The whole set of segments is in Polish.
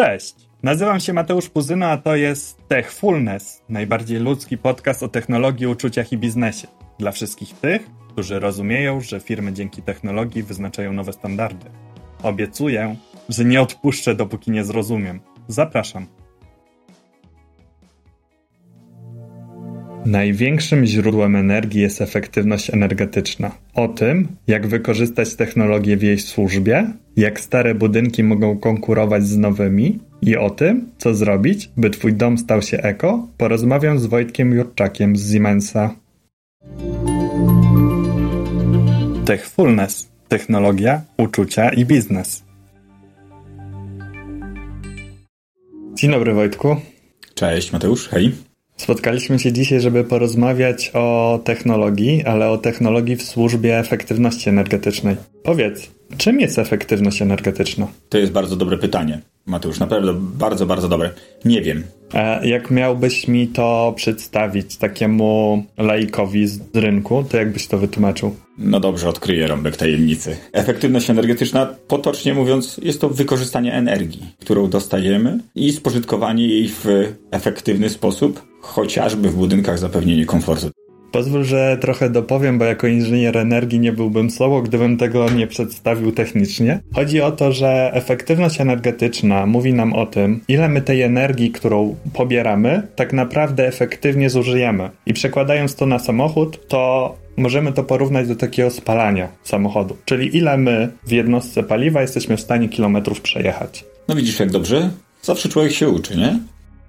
Cześć, nazywam się Mateusz Puzyna, a to jest Techfulness, najbardziej ludzki podcast o technologii, uczuciach i biznesie. Dla wszystkich tych, którzy rozumieją, że firmy dzięki technologii wyznaczają nowe standardy. Obiecuję, że nie odpuszczę, dopóki nie zrozumiem. Zapraszam. Największym źródłem energii jest efektywność energetyczna. O tym, jak wykorzystać technologię w jej służbie, jak stare budynki mogą konkurować z nowymi i o tym, co zrobić, by Twój dom stał się eko, porozmawiam z Wojtkiem Jurczakiem z Siemensa. Techfulness. Technologia, uczucia i biznes. Dzień dobry Wojtku. Cześć Mateusz, hej. Spotkaliśmy się dzisiaj, żeby porozmawiać o technologii, ale o technologii w służbie efektywności energetycznej. Powiedz, czym jest efektywność energetyczna? To jest bardzo dobre pytanie, Mateusz, naprawdę bardzo, bardzo dobre. Nie wiem. A jak miałbyś mi to przedstawić takiemu laikowi z rynku, to jakbyś to wytłumaczył? No dobrze, odkryję rąbek tajemnicy. Efektywność energetyczna, potocznie mówiąc, jest to wykorzystanie energii, którą dostajemy i spożytkowanie jej w efektywny sposób, chociażby w budynkach zapewnienie komfortu. Pozwól, że trochę dopowiem, bo jako inżynier energii nie byłbym sobą, gdybym tego nie przedstawił technicznie. Chodzi o to, że efektywność energetyczna mówi nam o tym, ile my tej energii, którą pobieramy, tak naprawdę efektywnie zużyjemy. I przekładając to na samochód, to możemy to porównać do takiego spalania samochodu. Czyli ile my w jednostce paliwa jesteśmy w stanie kilometrów przejechać. No widzisz jak dobrze? Zawsze człowiek się uczy, nie?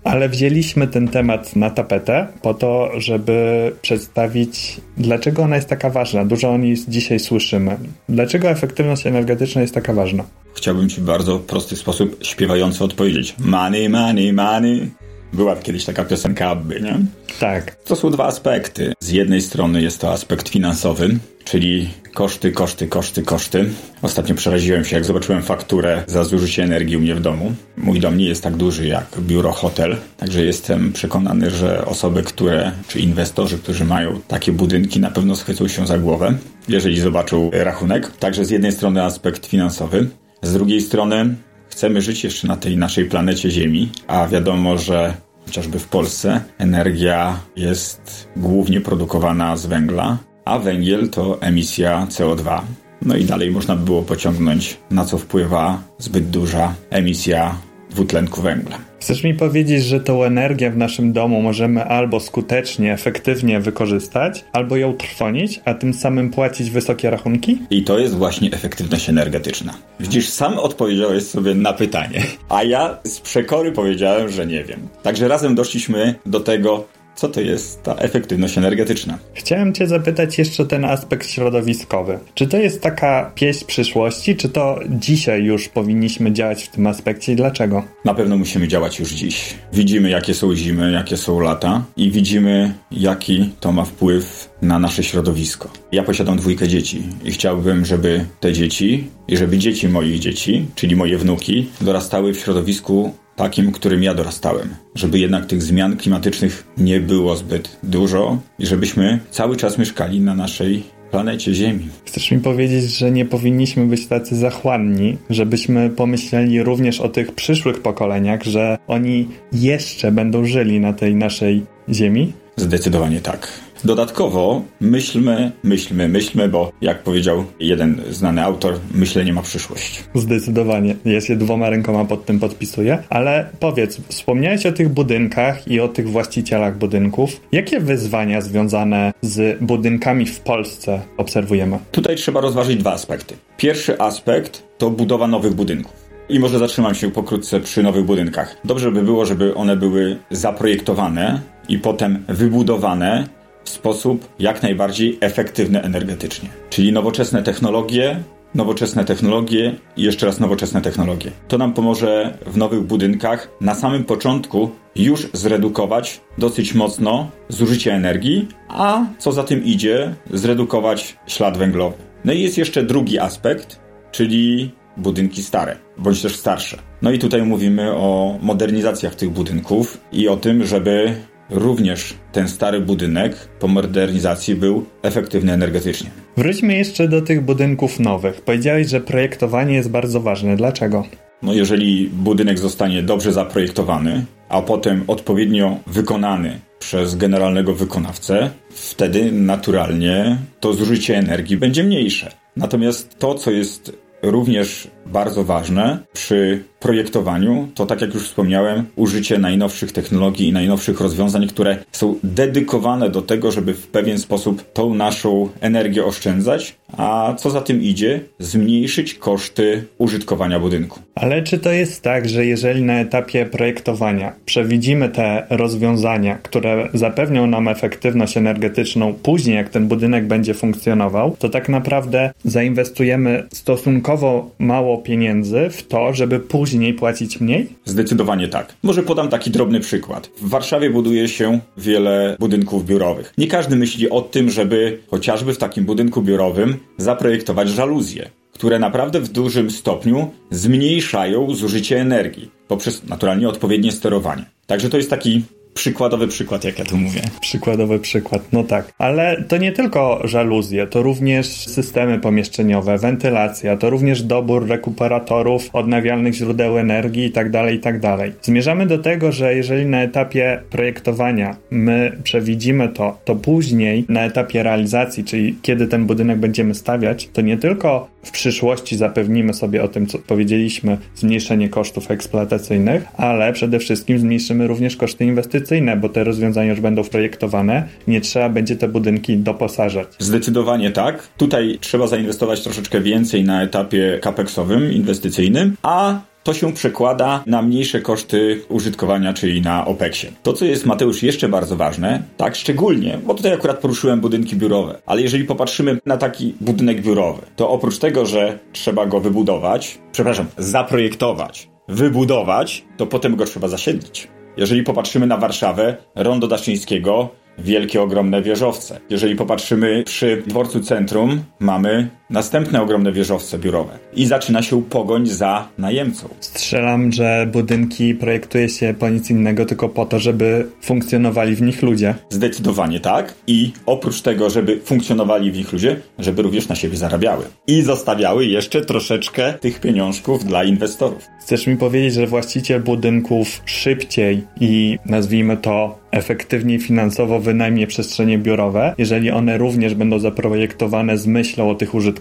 Ale wzięliśmy ten temat na tapetę po to, żeby przedstawić, dlaczego ona jest taka ważna. Dużo o niej dzisiaj słyszymy. Dlaczego efektywność energetyczna jest taka ważna? Chciałbym Ci w bardzo prosty sposób śpiewająco odpowiedzieć. Money, money, money. Była kiedyś taka piosenka Abby, nie? Tak. To są dwa aspekty. Z jednej strony jest to aspekt finansowy, czyli koszty, koszty, koszty, koszty. Ostatnio przeraziłem się, jak zobaczyłem fakturę za zużycie energii u mnie w domu. Mój dom nie jest tak duży jak biuro hotel, także jestem przekonany, że osoby, które, czy inwestorzy, którzy mają takie budynki, na pewno schwycą się za głowę, jeżeli zobaczą rachunek. Także z jednej strony aspekt finansowy, z drugiej strony chcemy żyć jeszcze na tej naszej planecie Ziemi, a wiadomo, że chociażby w Polsce energia jest głównie produkowana z węgla, a węgiel to emisja CO2. No i dalej można by było pociągnąć, na co wpływa zbyt duża emisja dwutlenku węgla. Chcesz mi powiedzieć, że tą energię w naszym domu możemy albo skutecznie, efektywnie wykorzystać, albo ją trwonić, a tym samym płacić wysokie rachunki? I to jest właśnie efektywność energetyczna. Widzisz, sam odpowiedziałeś sobie na pytanie, a ja z przekory powiedziałem, że nie wiem. Także razem doszliśmy do tego, co to jest ta efektywność energetyczna? Chciałem Cię zapytać jeszcze ten aspekt środowiskowy. Czy to jest taka pieśń przyszłości, czy to dzisiaj już powinniśmy działać w tym aspekcie i dlaczego? Na pewno musimy działać już dziś. Widzimy, jakie są zimy, jakie są lata i widzimy, jaki to ma wpływ na nasze środowisko. Ja posiadam dwójkę dzieci i chciałbym, żeby te dzieci i żeby dzieci moich dzieci, czyli moje wnuki, dorastały w środowisku takim, którym ja dorastałem. Żeby jednak tych zmian klimatycznych nie było zbyt dużo i żebyśmy cały czas mieszkali na naszej planecie Ziemi. Chcesz mi powiedzieć, że nie powinniśmy być tacy zachłanni, żebyśmy pomyśleli również o tych przyszłych pokoleniach, że oni jeszcze będą żyli na tej naszej Ziemi? Zdecydowanie tak. Dodatkowo myślmy, myślmy, myślmy, bo jak powiedział jeden znany autor, myślenie ma przyszłość. Zdecydowanie. Ja się dwoma rękoma pod tym podpisuję. Ale powiedz, wspomniałeś o tych budynkach i o tych właścicielach budynków. Jakie wyzwania związane z budynkami w Polsce obserwujemy? Tutaj trzeba rozważyć dwa aspekty. Pierwszy aspekt to budowa nowych budynków. I może zatrzymam się pokrótce przy nowych budynkach. Dobrze by było, żeby one były zaprojektowane i potem wybudowane w sposób jak najbardziej efektywny energetycznie. Czyli nowoczesne technologie, nowoczesne technologie i jeszcze raz nowoczesne technologie. To nam pomoże w nowych budynkach na samym początku już zredukować dosyć mocno zużycie energii, a co za tym idzie, zredukować ślad węglowy. No i jest jeszcze drugi aspekt, czyli budynki stare, bądź też starsze. No i tutaj mówimy o modernizacjach tych budynków i o tym, żeby również ten stary budynek po modernizacji był efektywny energetycznie. Wróćmy jeszcze do tych budynków nowych. Powiedziałeś, że projektowanie jest bardzo ważne. Dlaczego? No jeżeli budynek zostanie dobrze zaprojektowany, a potem odpowiednio wykonany przez generalnego wykonawcę, wtedy naturalnie to zużycie energii będzie mniejsze. Natomiast to, co jest również bardzo ważne przy projektowaniu, to tak jak już wspomniałem, użycie najnowszych technologii i najnowszych rozwiązań, które są dedykowane do tego, żeby w pewien sposób tą naszą energię oszczędzać, a co za tym idzie, zmniejszyć koszty użytkowania budynku. Ale czy to jest tak, że jeżeli na etapie projektowania przewidzimy te rozwiązania, które zapewnią nam efektywność energetyczną później, jak ten budynek będzie funkcjonował, to tak naprawdę zainwestujemy stosunkowo mało pieniędzy w to, żeby później płacić mniej? Zdecydowanie tak. Może podam taki drobny przykład. W Warszawie buduje się wiele budynków biurowych. Nie każdy myśli o tym, żeby chociażby w takim budynku biurowym zaprojektować żaluzje które naprawdę w dużym stopniu zmniejszają zużycie energii poprzez naturalnie odpowiednie sterowanie. Także to jest taki przykładowy przykład, jak ja tu mówię. Przykładowy przykład, no tak. Ale to nie tylko żaluzje, to również systemy pomieszczeniowe, wentylacja, to również dobór rekuperatorów, odnawialnych źródeł energii itd., tak itd. Tak Zmierzamy do tego, że jeżeli na etapie projektowania my przewidzimy to, to później na etapie realizacji, czyli kiedy ten budynek będziemy stawiać, to nie tylko w przyszłości zapewnimy sobie o tym, co powiedzieliśmy, zmniejszenie kosztów eksploatacyjnych, ale przede wszystkim zmniejszymy również koszty inwestycyjne, bo te rozwiązania już będą projektowane, nie trzeba będzie te budynki doposażać. Zdecydowanie tak. Tutaj trzeba zainwestować troszeczkę więcej na etapie capexowym, inwestycyjnym, a to się przekłada na mniejsze koszty użytkowania, czyli na OPEX-ie. To, co jest, Mateusz, jeszcze bardzo ważne, tak szczególnie, bo tutaj akurat poruszyłem budynki biurowe, ale jeżeli popatrzymy na taki budynek biurowy, to oprócz tego, że trzeba go wybudować, przepraszam, zaprojektować, wybudować, to potem go trzeba zasiedlić. Jeżeli popatrzymy na Warszawę, Rondo Daszyńskiego, wielkie, ogromne wieżowce. Jeżeli popatrzymy przy dworcu centrum, mamy następne ogromne wieżowce biurowe i zaczyna się pogoń za najemcą. Strzelam, że budynki projektuje się po nic innego, tylko po to, żeby funkcjonowali w nich ludzie. Zdecydowanie tak. I oprócz tego, żeby funkcjonowali w nich ludzie, żeby również na siebie zarabiały. I zostawiały jeszcze troszeczkę tych pieniążków dla inwestorów. Chcesz mi powiedzieć, że właściciel budynków szybciej i nazwijmy to efektywniej finansowo wynajmie przestrzenie biurowe, jeżeli one również będą zaprojektowane z myślą o tych użytkownikach?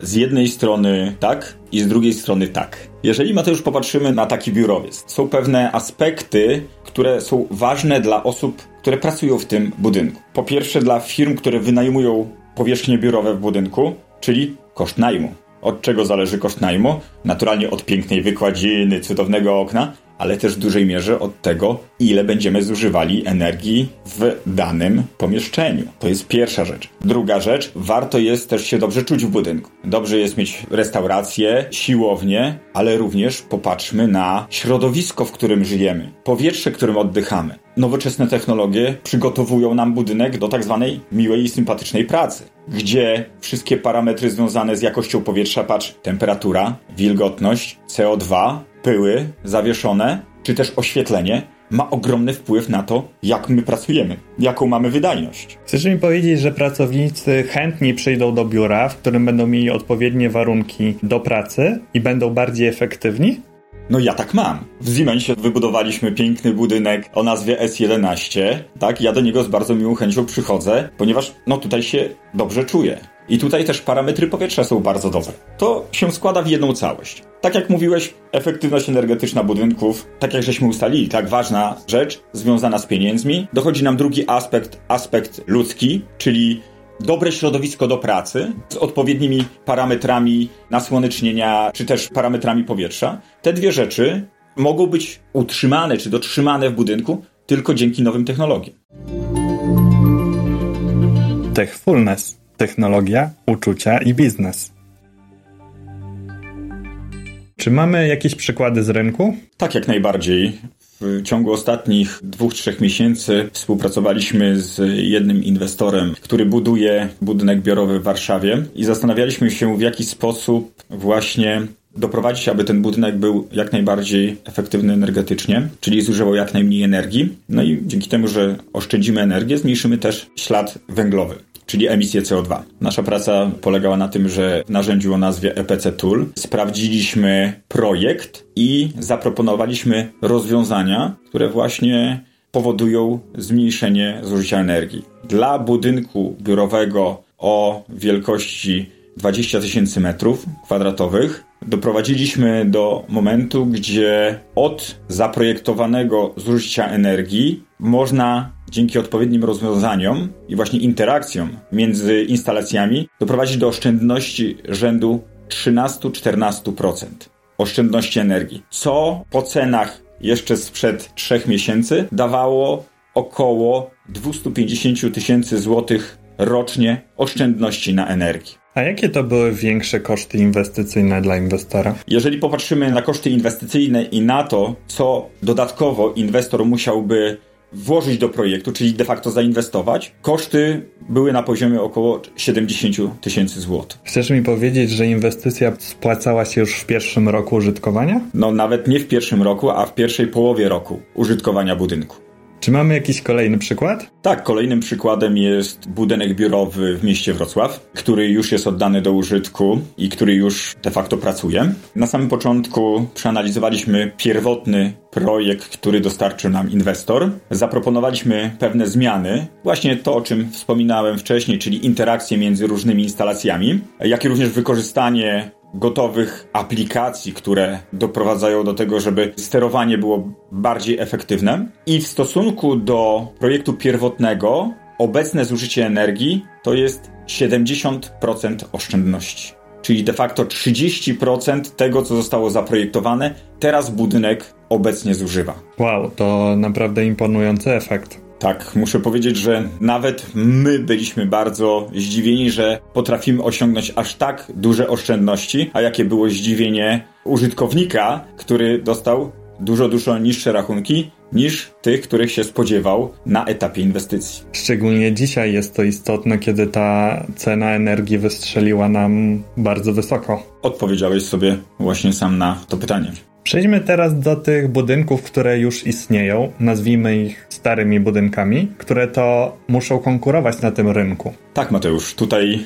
Z jednej strony tak i z drugiej strony tak. Jeżeli Mateusz popatrzymy na taki biurowiec, są pewne aspekty, które są ważne dla osób, które pracują w tym budynku. Po pierwsze dla firm, które wynajmują powierzchnie biurowe w budynku, czyli koszt najmu. Od czego zależy koszt najmu? Naturalnie od pięknej wykładziny, cudownego okna, ale też w dużej mierze od tego, ile będziemy zużywali energii w danym pomieszczeniu. To jest pierwsza rzecz. Druga rzecz, warto jest też się dobrze czuć w budynku. Dobrze jest mieć restaurację, siłownię, ale również popatrzmy na środowisko, w którym żyjemy, powietrze, którym oddychamy. Nowoczesne technologie przygotowują nam budynek do tak zwanej miłej i sympatycznej pracy, gdzie wszystkie parametry związane z jakością powietrza, patrz, temperatura, wilgotność, CO2, pyły zawieszone, czy też oświetlenie, ma ogromny wpływ na to, jak my pracujemy, jaką mamy wydajność. Chcesz mi powiedzieć, że pracownicy chętniej przyjdą do biura, w którym będą mieli odpowiednie warunki do pracy i będą bardziej efektywni? No ja tak mam. W Siemensie wybudowaliśmy piękny budynek o nazwie S11, tak? Ja do niego z bardzo miłą chęcią przychodzę, ponieważ no tutaj się dobrze czuję. I tutaj też parametry powietrza są bardzo dobre. To się składa w jedną całość. Tak jak mówiłeś, efektywność energetyczna budynków, tak jak żeśmy ustalili, tak ważna rzecz związana z pieniędzmi. Dochodzi nam drugi aspekt, aspekt ludzki, czyli dobre środowisko do pracy z odpowiednimi parametrami nasłonecznienia, czy też parametrami powietrza. Te dwie rzeczy mogą być utrzymane czy dotrzymane w budynku tylko dzięki nowym technologiom. Techfulness technologia, uczucia i biznes. Czy mamy jakieś przykłady z rynku? Tak, jak najbardziej. W ciągu ostatnich dwóch, trzech miesięcy współpracowaliśmy z jednym inwestorem, który buduje budynek biurowy w Warszawie i zastanawialiśmy się, w jaki sposób właśnie doprowadzić, aby ten budynek był jak najbardziej efektywny energetycznie, czyli zużywał jak najmniej energii. No i dzięki temu, że oszczędzimy energię, zmniejszymy też ślad węglowy. Czyli emisję CO2. Nasza praca polegała na tym, że w narzędziu o nazwie EPC Tool sprawdziliśmy projekt i zaproponowaliśmy rozwiązania, które właśnie powodują zmniejszenie zużycia energii. Dla budynku biurowego o wielkości 20 tysięcy metrów kwadratowych doprowadziliśmy do momentu, gdzie od zaprojektowanego zużycia energii można dzięki odpowiednim rozwiązaniom i właśnie interakcjom między instalacjami doprowadzić do oszczędności rzędu 13-14% oszczędności energii, co po cenach jeszcze sprzed 3 miesięcy dawało około 250 tysięcy złotych rocznie oszczędności na energii. A jakie to były większe koszty inwestycyjne dla inwestora? Jeżeli popatrzymy na koszty inwestycyjne i na to, co dodatkowo inwestor musiałby włożyć do projektu, czyli de facto zainwestować, koszty były na poziomie około 70 tysięcy złotych. Chcesz mi powiedzieć, że inwestycja spłacała się już w pierwszym roku użytkowania? No nawet nie w pierwszym roku, a w pierwszej połowie roku użytkowania budynku. Czy mamy jakiś kolejny przykład? Tak, kolejnym przykładem jest budynek biurowy w mieście Wrocław, który już jest oddany do użytku i który już de facto pracuje. Na samym początku przeanalizowaliśmy pierwotny projekt, który dostarczył nam inwestor. Zaproponowaliśmy pewne zmiany, właśnie to, o czym wspominałem wcześniej, czyli interakcje między różnymi instalacjami, jak i również wykorzystanie gotowych aplikacji, które doprowadzają do tego, żeby sterowanie było bardziej efektywne. I w stosunku do projektu pierwotnego, obecne zużycie energii to jest 70% oszczędności. Czyli de facto 30% tego, co zostało zaprojektowane, teraz budynek obecnie zużywa. Wow, to naprawdę imponujący efekt. Tak, muszę powiedzieć, że nawet my byliśmy bardzo zdziwieni, że potrafimy osiągnąć aż tak duże oszczędności, a jakie było zdziwienie użytkownika, który dostał dużo, dużo niższe rachunki niż tych, których się spodziewał na etapie inwestycji. Szczególnie dzisiaj jest to istotne, kiedy ta cena energii wystrzeliła nam bardzo wysoko. Odpowiedziałeś sobie właśnie sam na to pytanie. Przejdźmy teraz do tych budynków, które już istnieją, nazwijmy ich starymi budynkami, które to muszą konkurować na tym rynku. Tak, Mateusz, tutaj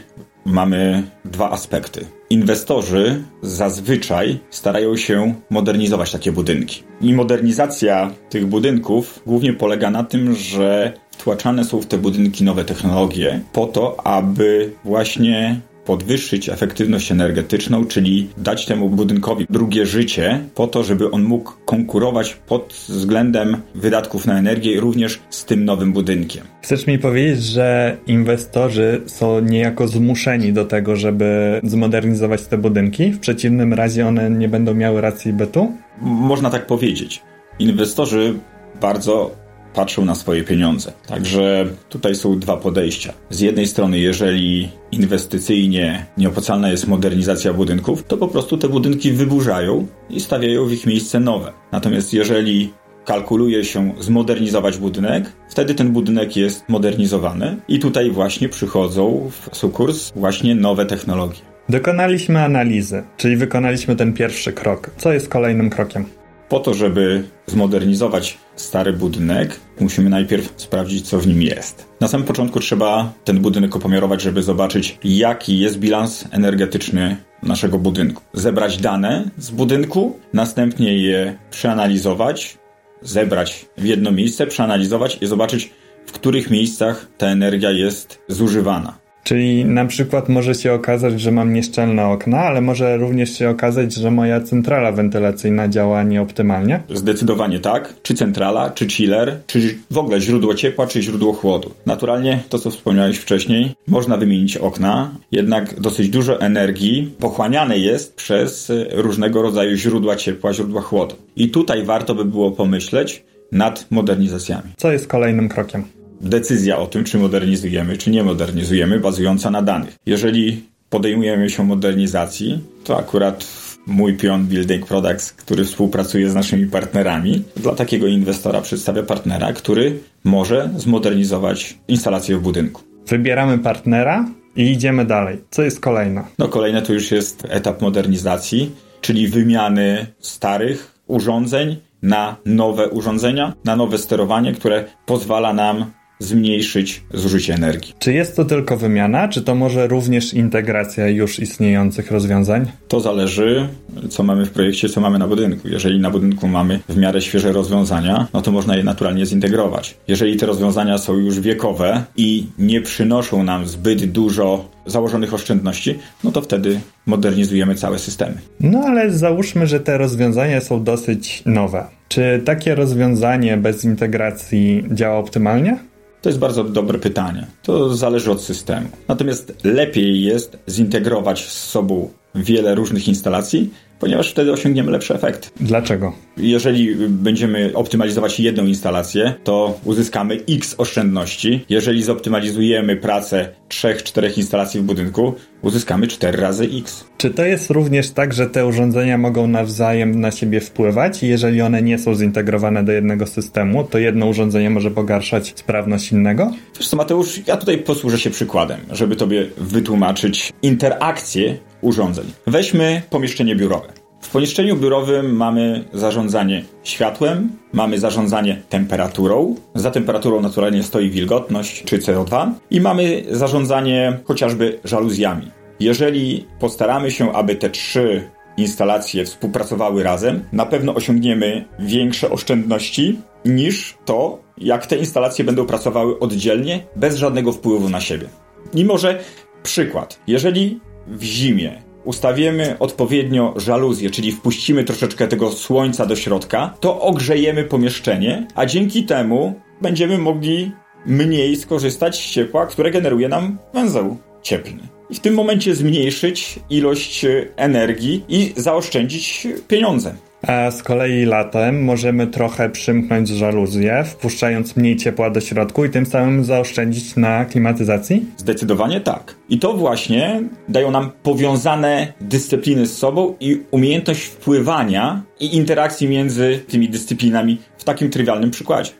mamy dwa aspekty. Inwestorzy zazwyczaj starają się modernizować takie budynki. I modernizacja tych budynków głównie polega na tym, że wtłaczane są w te budynki nowe technologie po to, aby właśnie podwyższyć efektywność energetyczną, czyli dać temu budynkowi drugie życie, po to, żeby on mógł konkurować pod względem wydatków na energię również z tym nowym budynkiem. Chcesz mi powiedzieć, że inwestorzy są niejako zmuszeni do tego, żeby zmodernizować te budynki? W przeciwnym razie one nie będą miały racji bytu? Można tak powiedzieć. Inwestorzy bardzo patrzą na swoje pieniądze. Także tutaj są dwa podejścia. Z jednej strony, jeżeli inwestycyjnie nieopłacalna jest modernizacja budynków, to po prostu te budynki wyburzają i stawiają w ich miejsce nowe. Natomiast jeżeli kalkuluje się zmodernizować budynek, wtedy ten budynek jest modernizowany i tutaj właśnie przychodzą w sukurs właśnie nowe technologie. Dokonaliśmy analizy, czyli wykonaliśmy ten pierwszy krok. Co jest kolejnym krokiem? Po to, żeby zmodernizować stary budynek, musimy najpierw sprawdzić, co w nim jest. Na samym początku trzeba ten budynek opomiarować, żeby zobaczyć, jaki jest bilans energetyczny naszego budynku. Zebrać dane z budynku, następnie je przeanalizować, zebrać w jedno miejsce, przeanalizować i zobaczyć, w których miejscach ta energia jest zużywana. Czyli na przykład może się okazać, że mam nieszczelne okna, ale może również się okazać, że moja centrala wentylacyjna działa nieoptymalnie? Zdecydowanie tak. Czy centrala, czy chiller, czy w ogóle źródło ciepła, czy źródło chłodu. Naturalnie to, co wspomniałeś wcześniej, można wymienić okna, jednak dosyć dużo energii pochłaniane jest przez różnego rodzaju źródła ciepła, źródła chłodu. I tutaj warto by było pomyśleć nad modernizacjami. Co jest kolejnym krokiem? Decyzja o tym, czy modernizujemy, czy nie modernizujemy, bazująca na danych. Jeżeli podejmujemy się modernizacji, to akurat mój pion Building Products, który współpracuje z naszymi partnerami, dla takiego inwestora przedstawia partnera, który może zmodernizować instalację w budynku. Wybieramy partnera i idziemy dalej. Co jest kolejne? No kolejne to już jest etap modernizacji, czyli wymiany starych urządzeń na nowe urządzenia, na nowe sterowanie, które pozwala nam zmniejszyć zużycie energii. Czy jest to tylko wymiana, czy to może również integracja już istniejących rozwiązań? To zależy, co mamy w projekcie, co mamy na budynku. Jeżeli na budynku mamy w miarę świeże rozwiązania, no to można je naturalnie zintegrować. Jeżeli te rozwiązania są już wiekowe i nie przynoszą nam zbyt dużo założonych oszczędności, no to wtedy modernizujemy całe systemy. No ale załóżmy, że te rozwiązania są dosyć nowe. Czy takie rozwiązanie bez integracji działa optymalnie? To jest bardzo dobre pytanie. To zależy od systemu. Natomiast lepiej jest zintegrować z sobą wiele różnych instalacji, ponieważ wtedy osiągniemy lepszy efekt. Dlaczego? Jeżeli będziemy optymalizować jedną instalację, to uzyskamy x oszczędności. Jeżeli zoptymalizujemy pracę 3-4 instalacji w budynku, uzyskamy 4 razy x. Czy to jest również tak, że te urządzenia mogą nawzajem na siebie wpływać? Jeżeli one nie są zintegrowane do jednego systemu, to jedno urządzenie może pogarszać sprawność innego? Wiesz co, Mateusz, ja tutaj posłużę się przykładem, żeby tobie wytłumaczyć interakcję urządzeń. Weźmy pomieszczenie biurowe. W pomieszczeniu biurowym mamy zarządzanie światłem, mamy zarządzanie temperaturą. Za temperaturą naturalnie stoi wilgotność czy CO2 i mamy zarządzanie chociażby żaluzjami. Jeżeli postaramy się, aby te trzy instalacje współpracowały razem, na pewno osiągniemy większe oszczędności niż to, jak te instalacje będą pracowały oddzielnie, bez żadnego wpływu na siebie. Mimo, że przykład, jeżeli w zimie ustawimy odpowiednio żaluzję, czyli wpuścimy troszeczkę tego słońca do środka, to ogrzejemy pomieszczenie, a dzięki temu będziemy mogli mniej skorzystać z ciepła, które generuje nam węzeł cieplny. I w tym momencie zmniejszyć ilość energii i zaoszczędzić pieniądze. A z kolei latem możemy trochę przymknąć żaluzję, wpuszczając mniej ciepła do środku i tym samym zaoszczędzić na klimatyzacji? Zdecydowanie tak. I to właśnie dają nam powiązane dyscypliny z sobą i umiejętność wpływania i interakcji między tymi dyscyplinami w takim trywialnym przykładzie.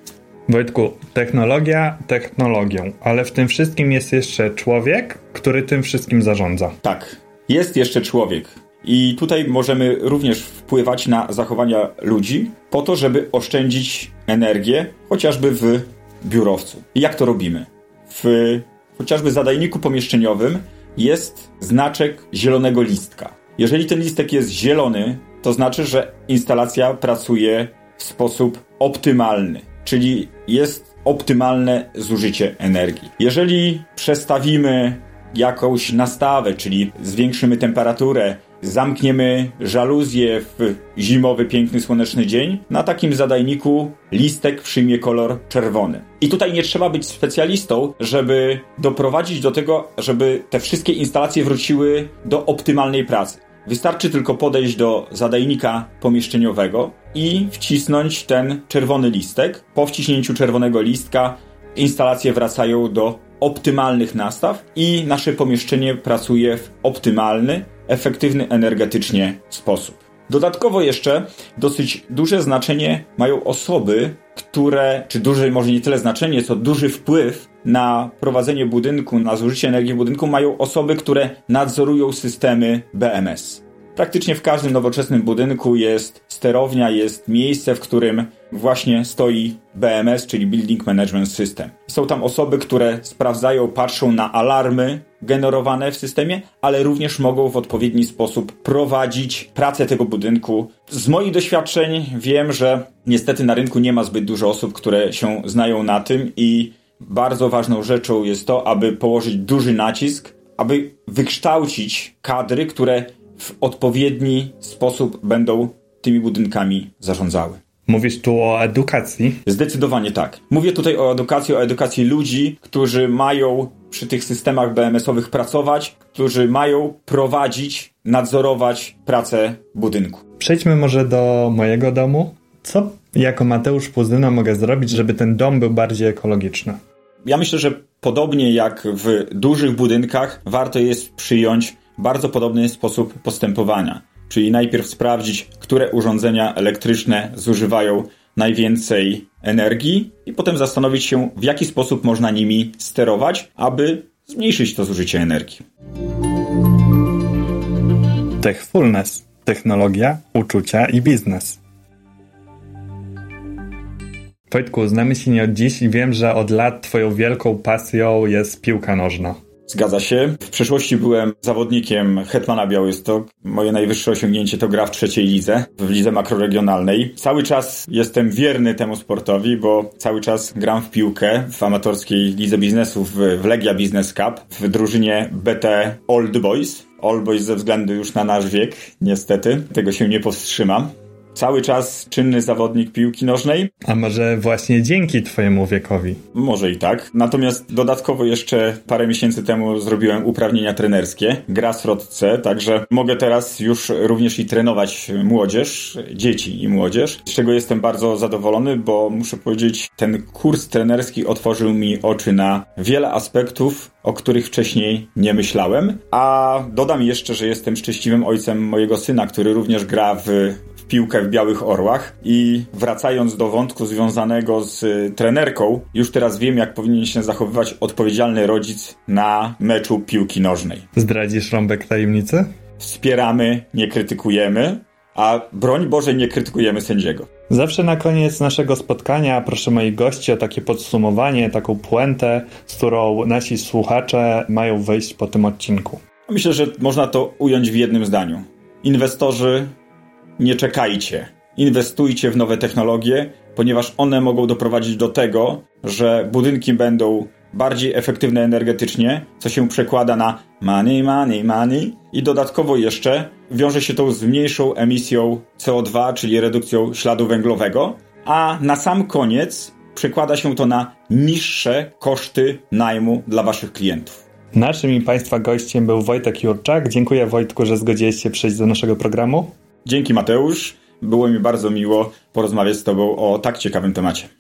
Wojtku, technologia technologią, ale w tym wszystkim jest jeszcze człowiek, który tym wszystkim zarządza. Tak, jest jeszcze człowiek. I tutaj możemy również wpływać na zachowania ludzi po to, żeby oszczędzić energię, chociażby w biurowcu. I jak to robimy? W chociażby zadajniku pomieszczeniowym jest znaczek zielonego listka. Jeżeli ten listek jest zielony, to znaczy, że instalacja pracuje w sposób optymalny, czyli jest optymalne zużycie energii. Jeżeli przestawimy jakąś nastawę, czyli zwiększymy temperaturę, zamkniemy żaluzję w zimowy, piękny, słoneczny dzień, na takim zadajniku listek przyjmie kolor czerwony. I tutaj nie trzeba być specjalistą, żeby doprowadzić do tego, żeby te wszystkie instalacje wróciły do optymalnej pracy. Wystarczy tylko podejść do zadajnika pomieszczeniowego i wcisnąć ten czerwony listek. Po wciśnięciu czerwonego listka instalacje wracają do optymalnych nastaw i nasze pomieszczenie pracuje w optymalny, efektywny energetycznie sposób. Dodatkowo jeszcze dosyć duże znaczenie mają osoby, które, czy duże, może nie tyle znaczenie, co duży wpływ na prowadzenie budynku, na zużycie energii budynku mają osoby, które nadzorują systemy BMS. Praktycznie w każdym nowoczesnym budynku jest sterownia, jest miejsce, w którym właśnie stoi BMS, czyli Building Management System. Są tam osoby, które sprawdzają, patrzą na alarmy generowane w systemie, ale również mogą w odpowiedni sposób prowadzić pracę tego budynku. Z moich doświadczeń wiem, że niestety na rynku nie ma zbyt dużo osób, które się znają na tym i bardzo ważną rzeczą jest to, aby położyć duży nacisk, aby wykształcić kadry, które w odpowiedni sposób będą tymi budynkami zarządzały. Mówisz tu o edukacji? Zdecydowanie tak. Mówię tutaj o edukacji, o edukacji ludzi, którzy mają przy tych systemach BMS-owych pracować, którzy mają prowadzić, nadzorować pracę budynku. Przejdźmy może do mojego domu. Co jako Mateusz Puzyna mogę zrobić, żeby ten dom był bardziej ekologiczny? Ja myślę, że podobnie jak w dużych budynkach, warto jest przyjąć bardzo podobny sposób postępowania. Czyli najpierw sprawdzić, które urządzenia elektryczne zużywają najwięcej energii i potem zastanowić się, w jaki sposób można nimi sterować, aby zmniejszyć to zużycie energii. Techfulness. Technologia, uczucia i biznes. Wojtku, znamy się nie od dziś i wiem, że od lat twoją wielką pasją jest piłka nożna. Zgadza się. W przeszłości byłem zawodnikiem Hetmana Białystok. Moje najwyższe osiągnięcie to gra w trzeciej lidze, w lidze makroregionalnej. Cały czas jestem wierny temu sportowi, bo cały czas gram w piłkę w amatorskiej lidze biznesu w, Legia Business Cup w drużynie BT Old Boys. Old Boys ze względu już na nasz wiek, niestety. Tego się nie powstrzymam cały czas czynny zawodnik piłki nożnej. A może właśnie dzięki Twojemu wiekowi? Może i tak. Natomiast dodatkowo jeszcze parę miesięcy temu zrobiłem uprawnienia trenerskie, gra C, także mogę teraz już również i trenować młodzież, dzieci i młodzież, z czego jestem bardzo zadowolony, bo muszę powiedzieć, ten kurs trenerski otworzył mi oczy na wiele aspektów, o których wcześniej nie myślałem. A dodam jeszcze, że jestem szczęśliwym ojcem mojego syna, który również gra w piłkę w Białych Orłach i wracając do wątku związanego z y, trenerką, już teraz wiem, jak powinien się zachowywać odpowiedzialny rodzic na meczu piłki nożnej. Zdradzisz rąbek tajemnicy? Wspieramy, nie krytykujemy, a broń Boże nie krytykujemy sędziego. Zawsze na koniec naszego spotkania proszę moich gości o takie podsumowanie, taką puentę, z którą nasi słuchacze mają wyjść po tym odcinku. Myślę, że można to ująć w jednym zdaniu. Inwestorzy nie czekajcie. Inwestujcie w nowe technologie, ponieważ one mogą doprowadzić do tego, że budynki będą bardziej efektywne energetycznie, co się przekłada na money, money, money i dodatkowo jeszcze wiąże się to z mniejszą emisją CO2, czyli redukcją śladu węglowego, a na sam koniec przekłada się to na niższe koszty najmu dla Waszych klientów. Naszym i Państwa gościem był Wojtek Jurczak. Dziękuję Wojtku, że zgodziłeś się przyjść do naszego programu. Dzięki Mateusz. Było mi bardzo miło porozmawiać z Tobą o tak ciekawym temacie.